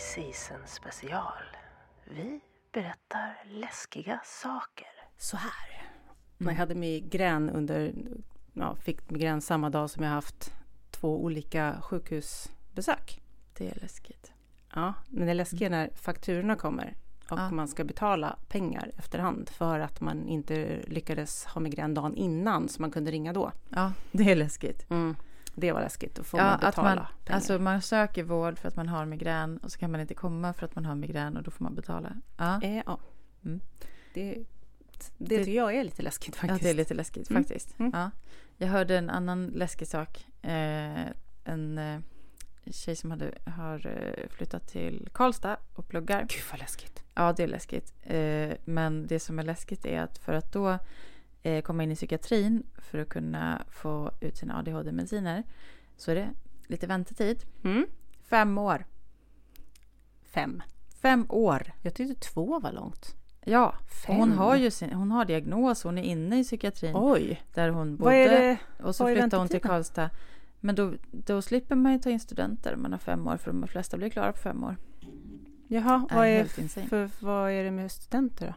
Season special. Vi berättar läskiga saker. Så här. Mm. Jag hade migrän under, ja, fick migrän samma dag som jag haft två olika sjukhusbesök. Det är läskigt. Ja, men det läskiga är när fakturorna kommer och ja. man ska betala pengar efterhand för att man inte lyckades ha migrän dagen innan så man kunde ringa då. Ja, det är läskigt. Mm. Det var läskigt, då får ja, man betala att man, pengar. Alltså man söker vård för att man har migrän och så kan man inte komma för att man har migrän och då får man betala. Ja. Eh, ja. Mm. Det, det, det tycker jag är lite läskigt faktiskt. Ja, det är lite läskigt mm. faktiskt. Mm. Ja. Jag hörde en annan läskig sak. Eh, en eh, tjej som hade, har eh, flyttat till Karlstad och pluggar. Gud vad läskigt. Ja, det är läskigt. Eh, men det som är läskigt är att för att då komma in i psykiatrin för att kunna få ut sina ADHD-mediciner så är det lite väntetid. Mm. Fem år. Fem. Fem år. Jag tyckte två var långt. Ja, Fem. hon har ju sin, hon har diagnos, hon är inne i psykiatrin. Oj. Där hon bodde. Vad? Och så flyttade hon till Karlstad. Men då, då slipper man ju ta in studenter man har fem år, för de flesta blir klara på fem år. Jaha, vad är, är för, vad är det med studenter då?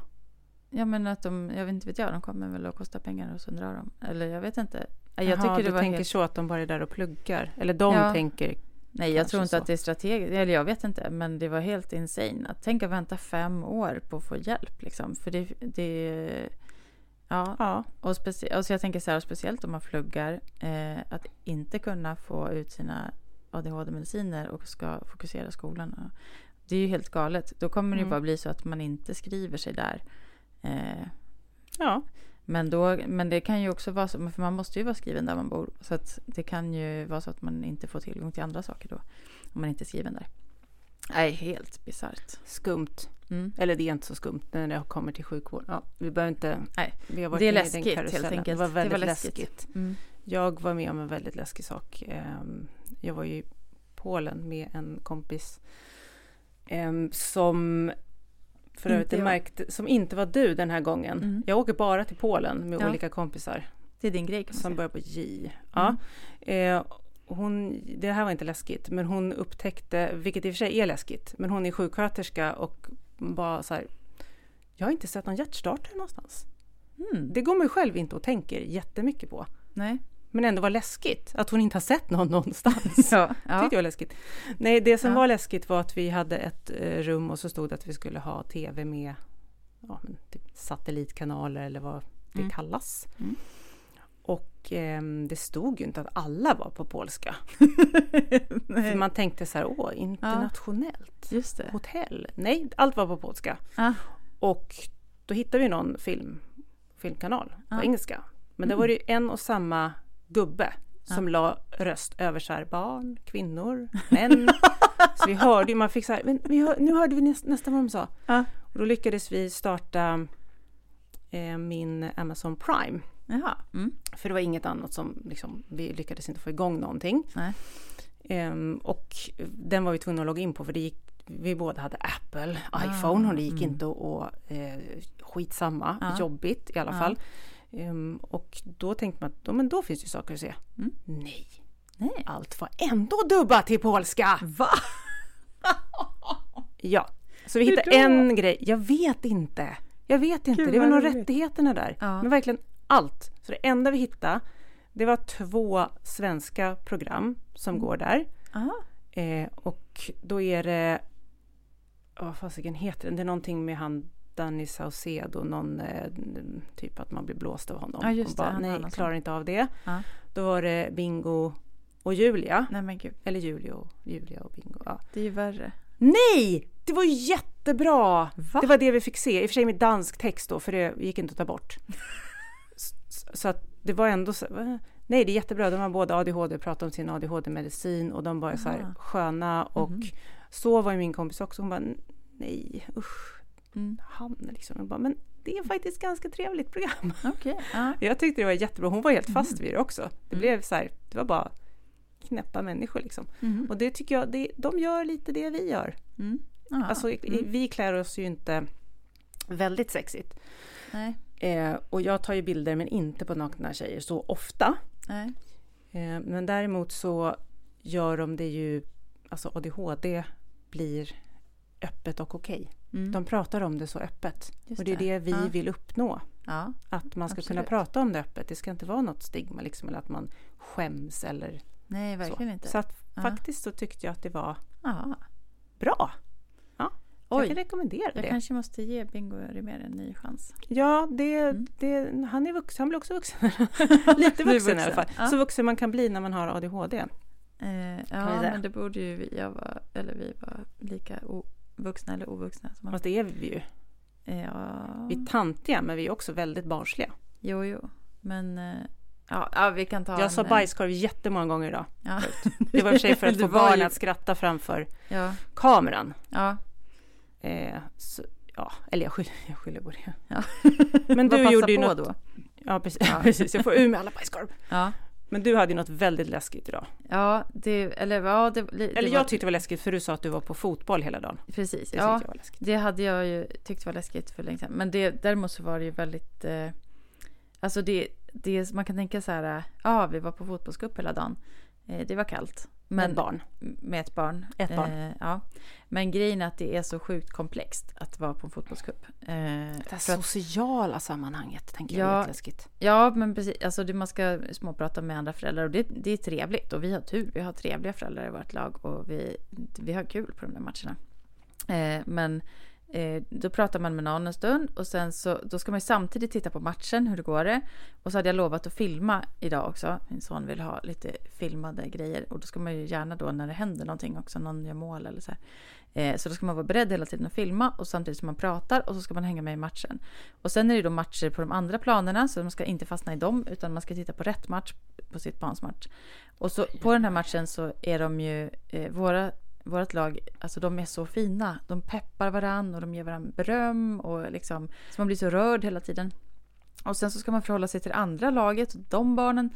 Ja men att de, jag vet inte vet jag, de kommer väl att kosta pengar och så undrar de. Eller jag vet inte. Jag Jaha, tycker du tänker helt... så att de bara är där och pluggar? Eller de ja. tänker Nej, jag tror inte så. att det är strategiskt. Eller jag vet inte, men det var helt insane. Att tänka vänta fem år på att få hjälp liksom. För det, det Ja, ja. Och, specie- och så jag tänker så här, speciellt om man pluggar, eh, att inte kunna få ut sina ADHD-mediciner och ska fokusera skolan. Det är ju helt galet. Då kommer det mm. bara bli så att man inte skriver sig där. Eh, ja. Men, då, men det kan ju också vara så, för man måste ju vara skriven där man bor. Så att det kan ju vara så att man inte får tillgång till andra saker då. Om man inte är skriven där. Nej, helt bisarrt. Skumt. Mm. Eller det är inte så skumt när det kommer till sjukvård. Ja, vi behöver inte... Nej, vi har varit det är läskigt helt enkelt. Det var väldigt det var läskigt. läskigt. Mm. Jag var med om en väldigt läskig sak. Ehm, jag var i Polen med en kompis ehm, som för övrigt märkte, som inte var du den här gången. Mm. Jag åker bara till Polen med ja. olika kompisar. Det är din grej Som säga. börjar på J. Ja. Mm. Eh, hon, det här var inte läskigt, men hon upptäckte, vilket i och för sig är läskigt, men hon är sjuksköterska och bara så här, jag har inte sett någon hjärtstartare någonstans. Mm. Det går man ju själv inte och tänker jättemycket på. Nej. Men ändå var läskigt att hon inte har sett någon någonstans. ja, ja. Tyckte jag läskigt. Nej, det som ja. var läskigt var att vi hade ett eh, rum och så stod det att vi skulle ha tv med ja, typ satellitkanaler eller vad det mm. kallas. Mm. Och eh, det stod ju inte att alla var på polska. För man tänkte så här, åh, internationellt. Ja, Hotell. Nej, allt var på polska. Ah. Och då hittade vi någon film, filmkanal på ah. engelska. Men mm. då var det en och samma gubbe som ah. la röst över så här, barn, kvinnor, män. så vi hörde ju, man fick så här, men hör, nu hörde vi näst, nästan vad de sa. Och då lyckades vi starta eh, min Amazon Prime. Jaha. Mm. För det var inget annat som, liksom, vi lyckades inte få igång någonting. Um, och den var vi tvungna att logga in på för det gick, vi båda hade Apple, ah, iPhone och det gick mm. inte att, eh, skitsamma, ah. jobbigt i alla ah. fall. Um, och då tänkte man att då, men då finns det saker att se. Mm. Nej. Nej, allt var ändå dubbat till polska! Va? ja, så vi hittade en grej, jag vet inte. Jag vet inte, Gud, det var nog rättigheterna där. Ja. Men verkligen allt. Så det enda vi hittade, det var två svenska program som mm. går där. Eh, och då är det, vad fasiken heter den? Det är någonting med han Danny Saucedo, någon eh, typ att man blir blåst av honom. Ja, just bara, nej, klarar inte av det. Ja. Då var det Bingo och Julia. Nej. Eller Julio, Julia och Bingo. Ja. Det är ju värre. Nej! Det var jättebra! Va? Det var det vi fick se, i och för sig med dansk text då, för det gick inte att ta bort. så att det var ändå så, nej det är jättebra, de har både ADHD, pratat om sin ADHD-medicin och de var så här sköna och mm. så var ju min kompis också, hon bara nej usch, mm. han liksom, jag bara, men det är faktiskt ganska trevligt program. Okay. Uh. Jag tyckte det var jättebra, hon var helt fast mm. vid det också. Det mm. blev så här, det var bara knäppa människor liksom. Mm. Och det tycker jag, det, de gör lite det vi gör. Mm. Alltså vi klär oss ju inte väldigt sexigt. Nej. Eh, och jag tar ju bilder men inte på nakna tjejer så ofta. Nej. Eh, men däremot så gör de det ju, alltså ADHD blir öppet och okej. Okay. Mm. De pratar om det så öppet. Just och det är det, det vi ja. vill uppnå. Ja, att man ska absolut. kunna prata om det öppet. Det ska inte vara något stigma liksom, eller att man skäms eller Nej, verkligen så. inte. Så att ja. faktiskt så tyckte jag att det var bra. Oj. jag kan rekommendera jag det. Jag kanske måste ge Bingo Rimér en ny chans. Ja, det, mm. det, han är vuxen, han blir också vuxen. Lite vuxen, vuxen, i alla fall. Ja. Så vuxen man kan bli när man har ADHD. Eh, ja, men det borde ju vi, jag var, eller vi vara lika vuxna eller ovuxna. Som Fast det är vi ju. Ja. Vi är tantiga, men vi är också väldigt barnsliga. Jo, jo. Men eh, ja, ja, vi kan ta Jag en, sa eh, bajskorv jättemånga gånger idag. Ja. Det var i och för sig för att få barnen ju... att skratta framför ja. kameran. Ja. Eh, så, ja, eller jag skyller, jag skyller på det. Ja. Men du gjorde ju något... Då? Ja, precis. Ja. precis. Jag får ur med alla bajskorv. Ja. Men du hade ju något väldigt läskigt idag. Ja, det, eller ja, det, det Eller jag var... tyckte det var läskigt för du sa att du var på fotboll hela dagen. Precis, det ja. Det hade jag ju tyckt var läskigt för länge sedan. Men det, däremot så var det ju väldigt... Eh, alltså det, det, man kan tänka så här, ja, vi var på fotbollscup hela dagen. Eh, det var kallt. Men, med barn? Med ett barn. Ett barn. Eh, ja. Men grejen är att det är så sjukt komplext att vara på en fotbollscup. Eh, det sociala att, sammanhanget tänker jag är läskigt. Ja, men precis. Alltså, man ska småprata med andra föräldrar och det, det, är trevligt. Och vi har tur. Vi har trevliga föräldrar i vårt lag och vi, vi har kul på de där matcherna. Eh, men Eh, då pratar man med någon en stund och sen så då ska man ju samtidigt titta på matchen, hur det går det. Och så hade jag lovat att filma idag också. Min son vill ha lite filmade grejer och då ska man ju gärna då när det händer någonting också, någon gör mål eller så här. Eh, så då ska man vara beredd hela tiden att filma och samtidigt som man pratar och så ska man hänga med i matchen. Och sen är det då matcher på de andra planerna så man ska inte fastna i dem utan man ska titta på rätt match på sitt barns match. Och så på den här matchen så är de ju, eh, våra vårt lag, alltså de är så fina. De peppar varann och de ger varandra beröm och liksom, så man blir så rörd hela tiden. Och sen så ska man förhålla sig till det andra laget, de barnen.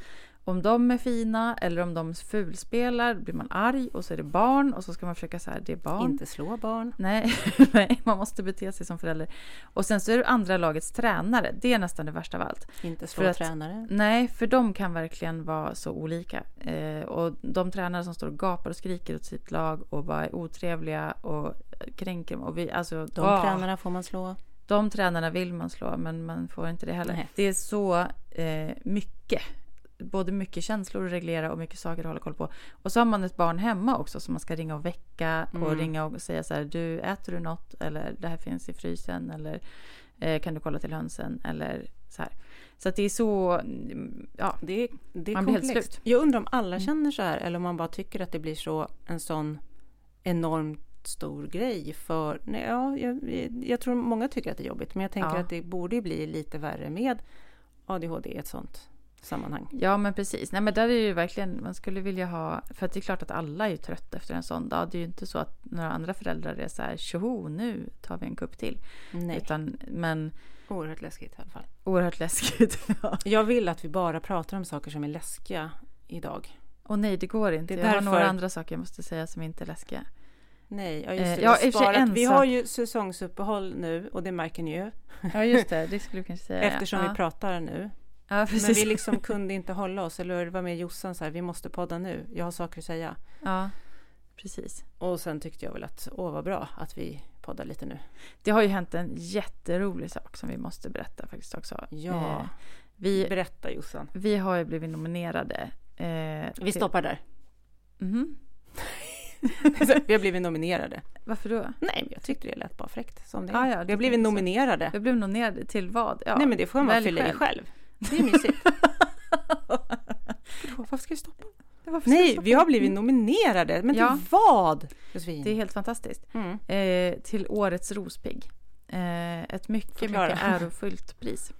Om de är fina eller om de fulspelar blir man arg och så är det barn och så ska man försöka så här, det är barn. Inte slå barn. Nej, nej, man måste bete sig som förälder. Och sen så är det andra lagets tränare, det är nästan det värsta av allt. Inte slå att, tränare. Nej, för de kan verkligen vara så olika. Eh, och de tränare som står och gapar och skriker åt sitt lag och bara är otrevliga och kränker. Och vi, alltså, de åh, tränarna får man slå. De tränarna vill man slå, men man får inte det heller. Nej. Det är så eh, mycket både mycket känslor att reglera och mycket saker att hålla koll på. Och så har man ett barn hemma också som man ska ringa och väcka och mm. ringa och säga så här, du äter du något eller det här finns i frysen eller eh, kan du kolla till hönsen eller så här. Så att det är så, ja, det, det är man komplext. blir helt slut. Jag undrar om alla mm. känner så här eller om man bara tycker att det blir så en sån enormt stor grej för, nej, ja, jag, jag tror många tycker att det är jobbigt men jag tänker ja. att det borde bli lite värre med ADHD i ett sånt sammanhang. Ja men precis. Nej men där är det ju verkligen, man skulle vilja ha, för att det är klart att alla är ju trötta efter en sån dag. Det är ju inte så att några andra föräldrar är så här, tjoho nu tar vi en kupp till. Nej. Utan, men... Oerhört läskigt i alla fall. Oerhört läskigt, ja. Jag vill att vi bara pratar om saker som är läskiga idag. Och nej, det går inte. Det är jag därför... har några andra saker jag måste säga som inte är läskiga. Nej, ja, just det. Eh, ja, sparat. Vi har ju säsongsuppehåll nu och det märker ni ju. Ja, just det. Det skulle vi kanske säga. Eftersom ja. vi pratar nu. Ja, Men vi liksom kunde inte hålla oss, eller det var med Jossan så här, vi måste podda nu, jag har saker att säga. Ja, precis. Och sen tyckte jag väl att, åh vad bra att vi poddar lite nu. Det har ju hänt en jätterolig sak som vi måste berätta faktiskt också. Ja, eh, vi, berätta Jossan. Vi har ju blivit nominerade. Eh, vi stoppar där. Mhm. vi har blivit nominerade. Varför då? Nej, men jag tyckte det lät bara fräckt som det ah, ja, Vi har blivit nominerade. Vi har blivit nominerade till vad? Ja, Nej, men det får man fylla i själv. Det är mysigt. Varför ska vi stoppa? Nej, vi har blivit nominerade. Men ja. till vad? Josefin? Det är helt fantastiskt. Mm. Eh, till Årets Rospigg. Eh, ett mycket, Förklara. mycket ärofyllt pris.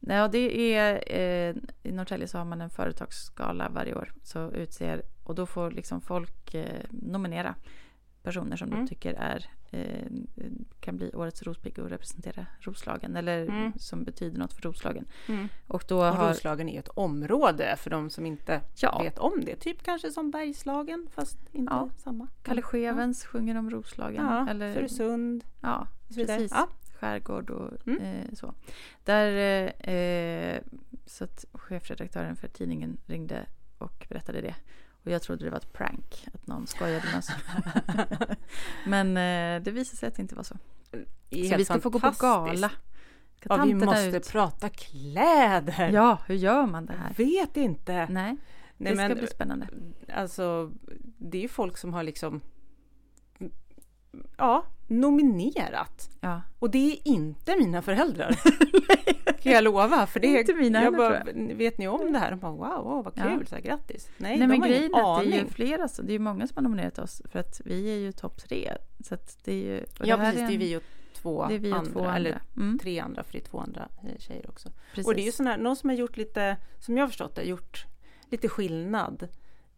Ja, det är, eh, I Norrtälje så har man en företagsskala varje år. Så utser, och då får liksom folk eh, nominera personer som mm. de tycker är, kan bli årets Rospigg och representera Roslagen eller mm. som betyder något för Roslagen. Mm. Och, då och har... Roslagen är ett område för de som inte ja. vet om det. Typ kanske som Bergslagen fast inte ja. samma. Kalle Skevens ja. sjunger om Roslagen. Ja, eller... Furusund. Ja, precis. Ja. Skärgård och mm. eh, så. Där, eh, så att chefredaktören för tidningen ringde och berättade det. Och jag trodde det var ett prank, att någon skojade med oss. Men eh, det visade sig att det inte var så. Så vi ska få gå på gala. Ja, vi måste ut. prata kläder. Ja, hur gör man det här? Jag vet inte. Nej, det Nej, ska men, bli spännande. Alltså, det är ju folk som har liksom ja, nominerat. Ja. Och det är inte mina föräldrar. kan jag lova. För det är, inte mina jag bara, Vet ni om det här? De bara, wow, vad kul, ja. så här, grattis. Nej, Nej men grejen är att det är ju flera, så det är många som har nominerat oss för att vi är ju topp tre. Så det är ju, ja precis, en, det är vi och två det är vi och andra, två andra. eller mm. tre andra för det är två andra eh, tjejer också. Precis. Och det är ju sån här, någon som har gjort lite, som jag har förstått det, gjort lite skillnad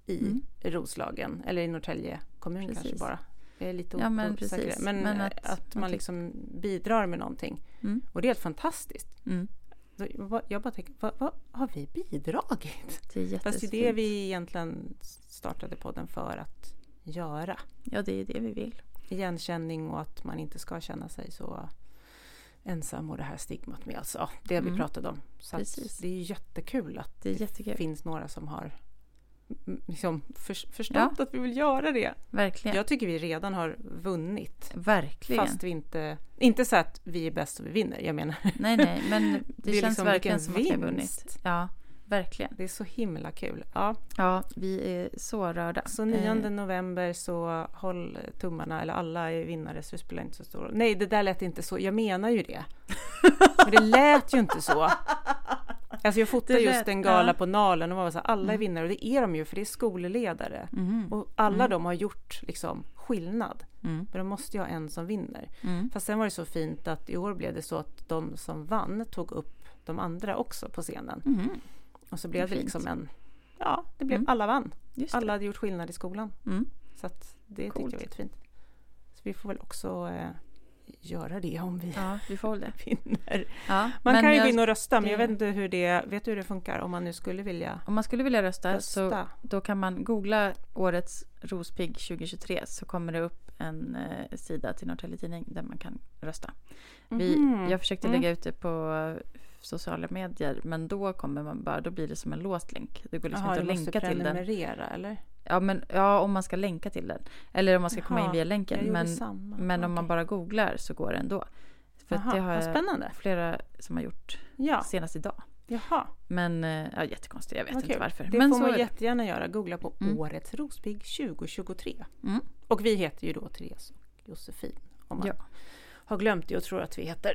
i mm. Roslagen eller i Norrtälje kommun Precis. kanske bara. Jag är lite ja, men, precis. men, men att, att, man liksom bidrar med någonting. Mm. Och det är helt fantastiskt. Mm. Jag bara tänker, vad, vad, har vi bidragit? Det är. Fast det är det vi egentligen startade podden för att göra. Ja, det är det vi vill. Igenkänning och att man inte ska känna sig så ensam och det här stigmat med alltså, det mm. vi pratade om. Så det är jättekul att det, jättekul. det finns några som har liksom för, förstått ja. att vi vill göra det. Verkligen. Jag tycker vi redan har vunnit. Verkligen. Fast vi inte, inte så att vi är bäst och vi vinner, jag menar. Nej, nej, men det, det känns liksom verkligen som vinst. att vi har vunnit. Ja, verkligen. Det är så himla kul. Ja, ja vi är så rörda. Så 9 eh. november så håll tummarna, eller alla är vinnare så det spelar inte så stor roll. Nej, det där lät inte så. Jag menar ju det. Men det lät ju inte så. Alltså jag fotade just en gala ja. på Nalen och var så här, alla är mm. vinnare och det är de ju för det är skolledare. Mm. Och alla mm. de har gjort liksom skillnad. Mm. Men de måste ju ha en som vinner. Mm. Fast sen var det så fint att i år blev det så att de som vann tog upp de andra också på scenen. Mm. Och så blev det, det liksom en, ja det blev, alla vann. Alla hade gjort skillnad i skolan. Så att det Coolt. tyckte jag var jättefint. Så vi får väl också eh, göra det om vi, ja, vi får det. vinner. Ja, man kan ju gå in och rösta, men jag vet inte hur det, vet du hur det funkar om man nu skulle vilja Om man skulle vilja rösta, rösta. så då kan man googla årets Rospigg 2023 så kommer det upp en eh, sida till Norrtelje Tidning där man kan rösta. Vi, mm. Jag försökte lägga mm. ut det på sociala medier men då kommer man bara, då blir det som en låst länk. Det går liksom Aha, inte att länka till den. eller? Ja, men, ja, om man ska länka till den. Eller om man ska Jaha, komma in via länken. Men, men om man bara googlar så går det ändå. För Jaha, det har jag spännande. flera som har gjort ja. senast idag. Jaha. Men eh, ja, jättekonstigt, jag vet okay. inte varför. Det men får man jättegärna göra. Googla på mm. Årets Rospigg 2023. Mm. Och vi heter ju då Therese och Josefin. Om man ja. har glömt det och tror att vi heter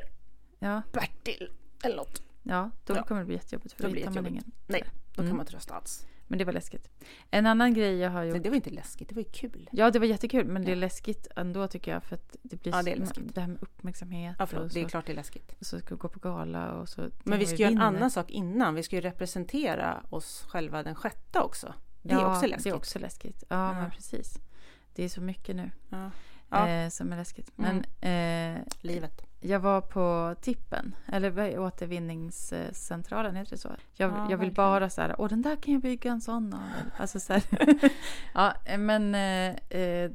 ja. Bertil eller något. Ja, då ja. kommer det bli jättejobbigt. För då blir det ingen. Nej, då mm. kan man inte rösta alls. Men det var läskigt. En annan grej jag har gjort... Nej, det var inte läskigt, det var ju kul. Ja, det var jättekul. Men ja. det är läskigt ändå tycker jag. För att det blir ja, det, är läskigt. det här med uppmärksamhet. Ja, förlåt, det är klart det är läskigt. Och så ska vi gå på gala och så... Men vi ska göra en annan sak innan. Vi ska ju representera oss själva den sjätte också. Det är ja, också läskigt. det är också läskigt. Ja, ja, men precis. Det är så mycket nu ja. Eh, som är läskigt. Men... Mm. Eh, Livet. Jag var på Tippen, eller återvinningscentralen, heter det så? Jag, ja, jag vill bara så här, åh den där kan jag bygga en sån av. Alltså så här. ja, men eh,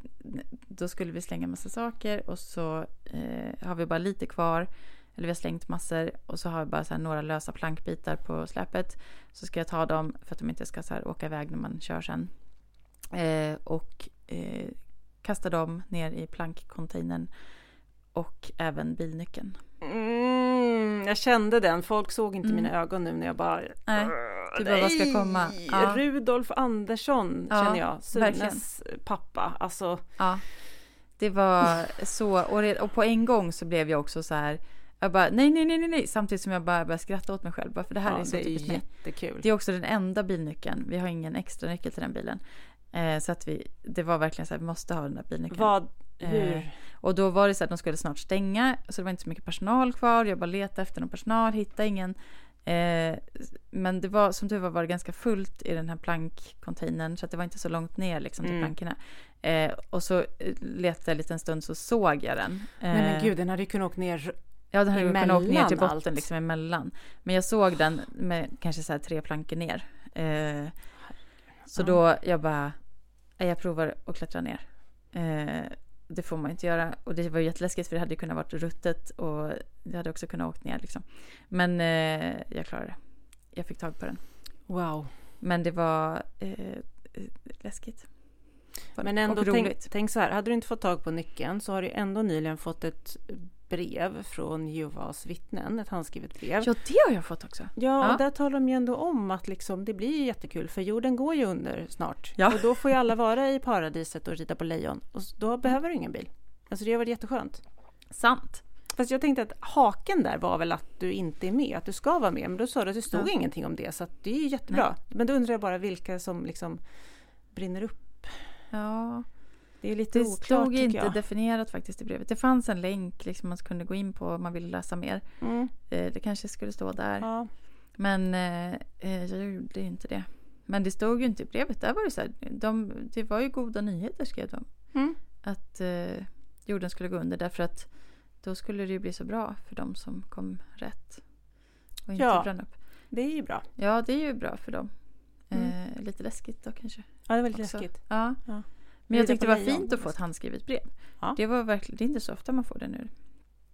då skulle vi slänga massa saker och så eh, har vi bara lite kvar. Eller vi har slängt massor och så har vi bara så några lösa plankbitar på släpet. Så ska jag ta dem för att de inte ska så åka iväg när man kör sen. Eh, och eh, kasta dem ner i plankcontainern och även bilnyckeln. Mm, jag kände den. Folk såg inte mm. mina ögon nu när jag bara... Nej, du bara, vad ska komma? Ja. Rudolf Andersson ja, känner jag, Sunes pappa. Alltså... Ja, det var så. Och, det, och på en gång så blev jag också så här... Jag bara nej, nej, nej, nej, samtidigt som jag bara började skratta åt mig själv. Bara för det här ja, är så det är jättekul. Mig. Det är också den enda bilnyckeln. Vi har ingen extra nyckel till den bilen. Eh, så att vi, det var verkligen så här, vi måste ha den där bilnyckeln. Vad? Eh, och då var det så att de skulle snart stänga, så det var inte så mycket personal kvar. Jag bara letade efter någon personal, hittade ingen. Eh, men det var som tur var, var det ganska fullt i den här plankcontainern så att det var inte så långt ner liksom, till mm. plankorna. Eh, och så eh, letade jag en liten stund så såg jag den. Eh, Nej men gud, den hade ju kunnat åka ner Ja, den hade kunnat åka ner till botten allt. liksom emellan. Men jag såg den med kanske så tre plankor ner. Eh, så då jag bara, jag provar att klättra ner. Det får man inte göra. Och det var jätteläskigt för det hade kunnat varit ruttet och det hade också kunnat åkt ner liksom. Men eh, jag klarade det. Jag fick tag på den. Wow. Men det var eh, läskigt. Men ändå, tänk, tänk, så här, hade du inte fått tag på nyckeln så har du ändå nyligen fått ett brev från Jehovas vittnen, ett handskrivet brev. Ja, det har jag fått också. Ja, ja. och där talar de ju ändå om att liksom, det blir jättekul för jorden går ju under snart. Ja. Och då får ju alla vara i paradiset och rida på lejon och då behöver du ingen bil. Alltså det har varit jätteskönt. Sant. Fast jag tänkte att haken där var väl att du inte är med, att du ska vara med. Men då sa du att det stod ja. ingenting om det, så det är ju jättebra. Nej. Men då undrar jag bara vilka som liksom brinner upp. Ja, det är lite det oklart stod inte jag. definierat faktiskt i brevet. Det fanns en länk liksom man kunde gå in på om man ville läsa mer. Mm. Eh, det kanske skulle stå där. Ja. Men eh, eh, jag gjorde inte det. Men det stod ju inte i brevet. Där var det så här, de, det var ju goda nyheter skrev de. Mm. Att eh, jorden skulle gå under därför att då skulle det ju bli så bra för de som kom rätt. Och inte ja, brann upp. det är ju bra. Ja, det är ju bra för dem. Mm. Eh, lite läskigt då kanske. Ja, det var lite också. läskigt. Ja. Ja. Men jag tyckte det var fint att få ett handskrivet brev. Ja. Det var verkligen, det är inte så ofta man får det nu.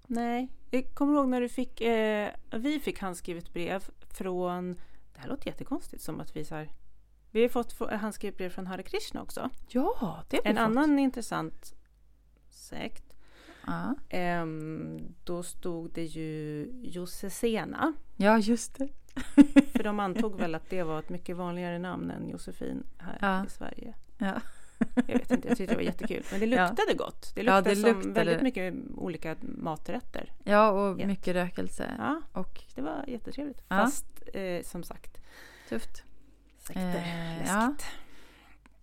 Nej, jag kommer ihåg när du fick, eh, vi fick handskrivet brev från, det här låter jättekonstigt som att vi så här, vi har fått få- handskrivet brev från Hare Krishna också. Ja, det har vi En fått. annan intressant sekt, Ja. ehm, då stod det ju Josefina. ja, just det. För de antog väl att det var ett mycket vanligare namn än Josefin här Ja. i Sverige. Ja. Jag vet inte, jag tyckte det var jättekul. Men det Ja. luktade gott. Det Ja, luktade det som luktade- väldigt mycket olika maträtter. ja, och Ja. mycket rökelse. Ja, Och det var jättetrevligt. Ja. Fast eh, som sagt, tufft. sekter, Eh, läskigt.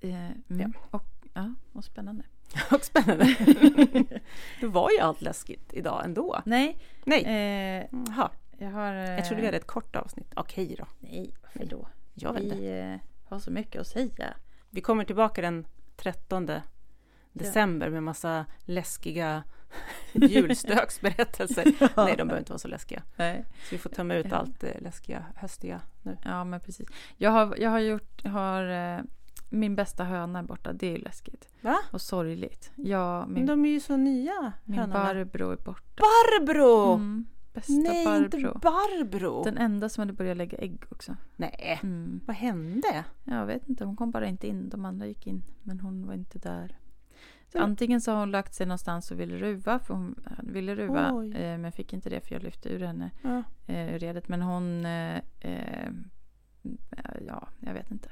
Eh, mm. Ja. Och, ja, och spännande. Och spännande. det var ju allt läskigt idag ändå. Nej, Nej, eh, jag har... Eh, jag trodde vi hade ett kort avsnitt. Okej då. Nej, varför då? Jag vet inte. Vi eh, har så mycket att säga. Vi kommer tillbaka den 13 december med massa läskiga julstöksberättelser. Nej, de behöver inte vara så läskiga. Nej. Så vi får tömma ut Ja. allt det läskiga höstiga nu. Ja, men precis. Jag har, jag har gjort... Har, eh, min bästa höna är borta. Det är ju läskigt. Va? Och sorgligt. Ja, Men min, de är ju så nya, min hönorna. Barbro är borta. Barbro! Mm, bästa Nej, Barbro. inte Barbro! Den enda som hade börjat lägga ägg också. Nej, Mm. vad hände? Jag vet inte, hon kom bara inte in. De andra gick in, men hon var inte där. Så antingen så har hon lagt sig någonstans och ville ruva, för hon eh, ville ruva, Oj. eh, men fick inte det för jag lyfte ur henne Ja. eh, ur redet. Men hon, eh, eh, ja, jag vet inte.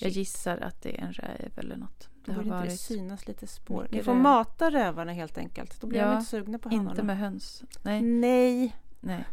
Jag gissar att det är en räv eller något. Det har inte det varit synas lite spår? Ni får mata rävarna helt enkelt. Då blir Ja, de inte sugna på hönorna. inte med höns. Nej, Nej, nej.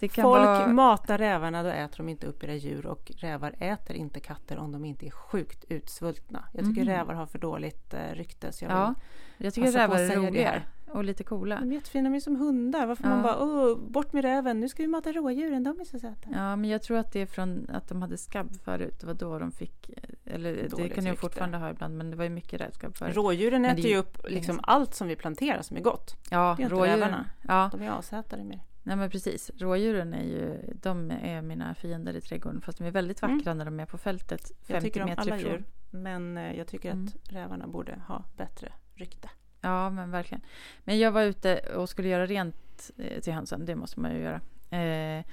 Det folk vara... matar rävarna då äter de inte upp era djur och rävar äter inte katter om de inte är sjukt utsvultna. Jag tycker Mhm. rävar har för dåligt eh, rykte så jag Ja, jag tycker rävar är det roliga och lite coola. De är jättefina, de är som hundar. Varför Ja. man bara Åh, bort med räven, nu ska vi mata rådjuren, de är så söta. Ja, men jag tror att det är från att de hade skabb förut. Det var då de fick... Eller det Dåligt kan jag fortfarande ha ibland, men det var ju mycket rävskabb förut. Rådjuren Men det äter ju upp liksom allt som vi planterar som är gott. Ja, det är rådjuren. rävarna. Ja, De är asätare mer. Nej men precis. Rådjuren är ju... De är mina fiender i trädgården. Fast de är väldigt Mm. vackra när de är på fältet. 50 Jag tycker om meter alla ifrån. djur. Men eh, jag tycker Mm. att rävarna borde ha bättre rykte. Ja, men verkligen. Men jag var ute och skulle göra rent eh, till hönsen. Det måste man ju göra. Eh,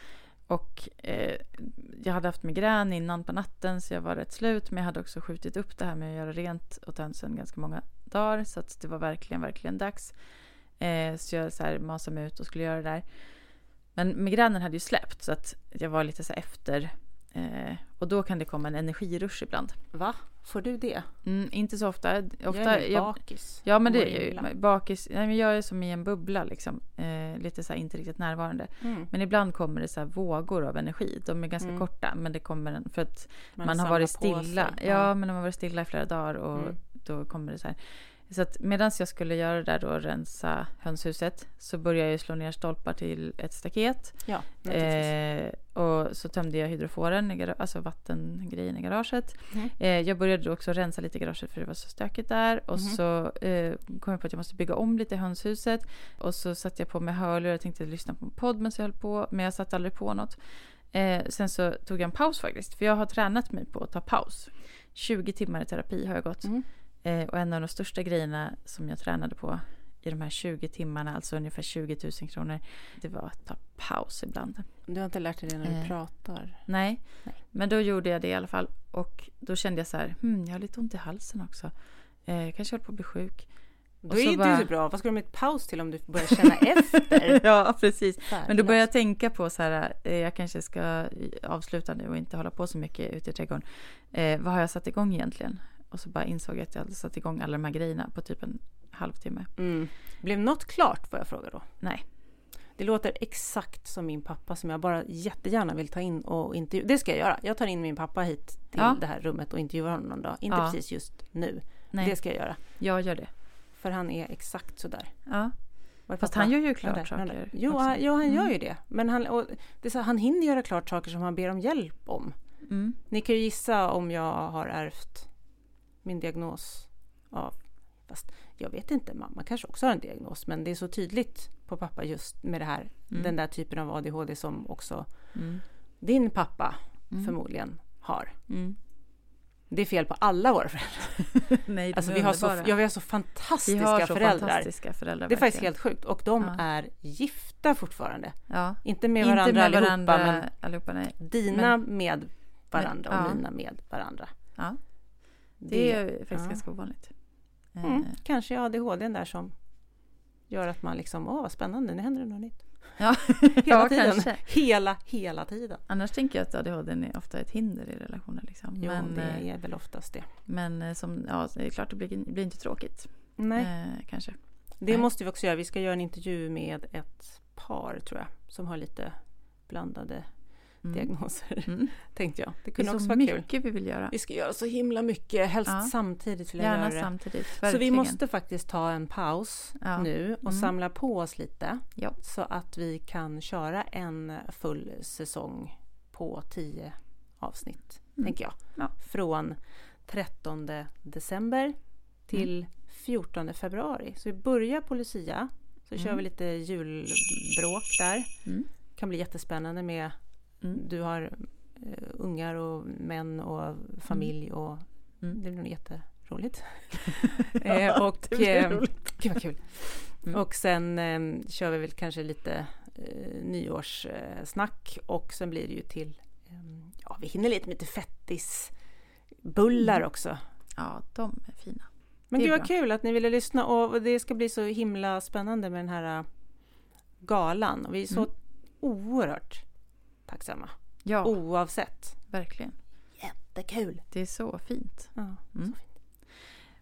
och eh, jag hade haft migrän innan på natten så jag var rätt slut. Men jag hade också skjutit upp det här med att göra rent åt hönsen ganska många dagar. Så att det var verkligen, verkligen dags. Eh, så jag så här masade mig ut och skulle göra det där. Men migränen hade ju släppt så att jag var lite så efter. Eh, och då kan det komma en energirush ibland. Va? Får du det? Mm, inte så ofta. jag ofta är mer jag, bakis. Ja men det är ju bakis. Nej, men jag är som i en bubbla liksom. Eh, lite så här inte riktigt närvarande. Mm. Men ibland kommer det så här vågor av energi. De är ganska Mm. korta men det kommer en, för att man, har samlar varit stilla. sig. Ja, men man har varit stilla i flera dagar och Mm. då kommer det så här. Så att medan jag skulle göra det där då, rensa hönshuset, så började jag slå ner stolpar till ett staket. Ja. Eh, och så tömde jag hydroforen, alltså vattengrejen i garaget. Mm. Eh, jag började också rensa lite i garaget för det var så stökigt där. Och Mhm. så eh, kom jag på att jag måste bygga om lite i hönshuset. Och så satte jag på mig hörlurar och tänkte lyssna på en podd medan jag höll på. Men jag satte aldrig på något. Eh, sen så tog jag en paus faktiskt. För jag har tränat mig på att ta paus. 20 timmar i terapi har jag gått. Mm. Eh, och en av de största grejerna som jag tränade på i de här 20 timmarna, alltså ungefär 20 000 kronor, det var att ta paus ibland. Du har inte lärt dig det när du Eh. pratar? Nej. Nej. men då gjorde jag det i alla fall. Och då kände jag så här, hmm, jag har lite ont i halsen också. Eh, kanske håller på att bli sjuk. Då är inte bara... så bra. Vad ska du med ett paus till om du börjar känna efter? ja, precis. Men då börjar jag tänka på så här, eh, jag kanske ska avsluta nu och inte hålla på så mycket ute i trädgården. Eh, vad har jag satt igång egentligen? Och så bara insåg jag att jag hade satt igång alla de här grejerna på typ en halvtimme. Mm. Blev något klart får jag fråga då? Nej. Det låter exakt som min pappa som jag bara jättegärna vill ta in och intervjua. Det ska jag göra. Jag tar in min pappa hit till ja. det här rummet och intervjuar honom någon dag. Inte ja. precis just nu. Nej. Det ska jag göra. Jag gör det. För han är exakt sådär. Ja. Fast pappa? han gör ju klart där, saker. Jo, han, jo, han mm. gör ju det. Men han, det så, han hinner göra klart saker som han ber om hjälp om. Mm. Ni kan ju gissa om jag har ärvt min diagnos av... Fast jag vet inte, mamma kanske också har en diagnos. Men det är så tydligt på pappa just med det här. Mm. Den där typen av ADHD som också mm. din pappa mm. förmodligen har. Mm. Det är fel på alla våra föräldrar. Nej, alltså, vi, har så, ja, vi har så fantastiska vi har så föräldrar. Fantastiska föräldrar. Det är faktiskt helt sjukt. Och de ja. är gifta fortfarande. Ja. Inte med varandra Inte med allihopa, varandra, men allihopa, nej. dina men, med varandra och mina med varandra. Ja. Det, det är faktiskt ganska ovanligt. Mm, eh. Kanske ADHD där som gör att man liksom, åh vad spännande, nu händer det något nytt. Ja, hela ja, tiden. Kanske. Hela, hela tiden. Annars tänker jag att ADHD är ofta ett hinder i relationer. Liksom. Jo, men, det eh, är väl oftast det. Men eh, som, ja, det är klart, det blir, blir inte tråkigt. Nej. Eh, kanske. Det Nej. måste vi också göra. Vi ska göra en intervju med ett par, tror jag, som har lite blandade mm. diagnoser. Mm. Tänkte jag. Det kunde det är också så vara mycket kul. vi vill göra. Vi ska göra så himla mycket, helst ja. samtidigt vill jag Gärna göra samtidigt, Så vi måste faktiskt ta en paus ja. nu och mm. samla på oss lite. Ja. Så att vi kan köra en full säsong på tio avsnitt, mm. tänker jag. Från 13 december till 14 februari. Så vi börjar på Lucia. Så kör mm. vi lite julbråk där. Mm. kan bli jättespännande med Mm. Du har uh, ungar och män och familj mm. och mm. det blir nog jätteroligt. eh, och, det blir eh, roligt. Gud vad kul. Mm. Och sen eh, kör vi väl kanske lite eh, nyårssnack och sen blir det ju till, ehm, ja vi hinner lite med lite fettisbullar mm. också. Ja, de är fina. Men gud vad kul att ni ville lyssna och det ska bli så himla spännande med den här galan. Och vi är så mm. oerhört tacksamma. Ja. Oavsett. Verkligen. Jättekul. Det är så fint. Ja, mm. så fint.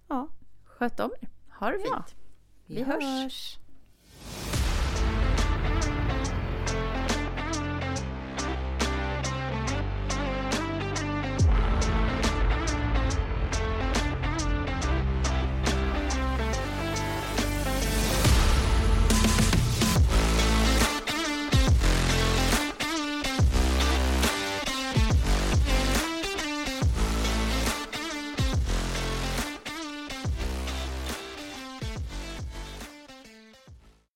ja. Sköt om er. Ha det fint. Ja. Vi, Vi hörs. hörs.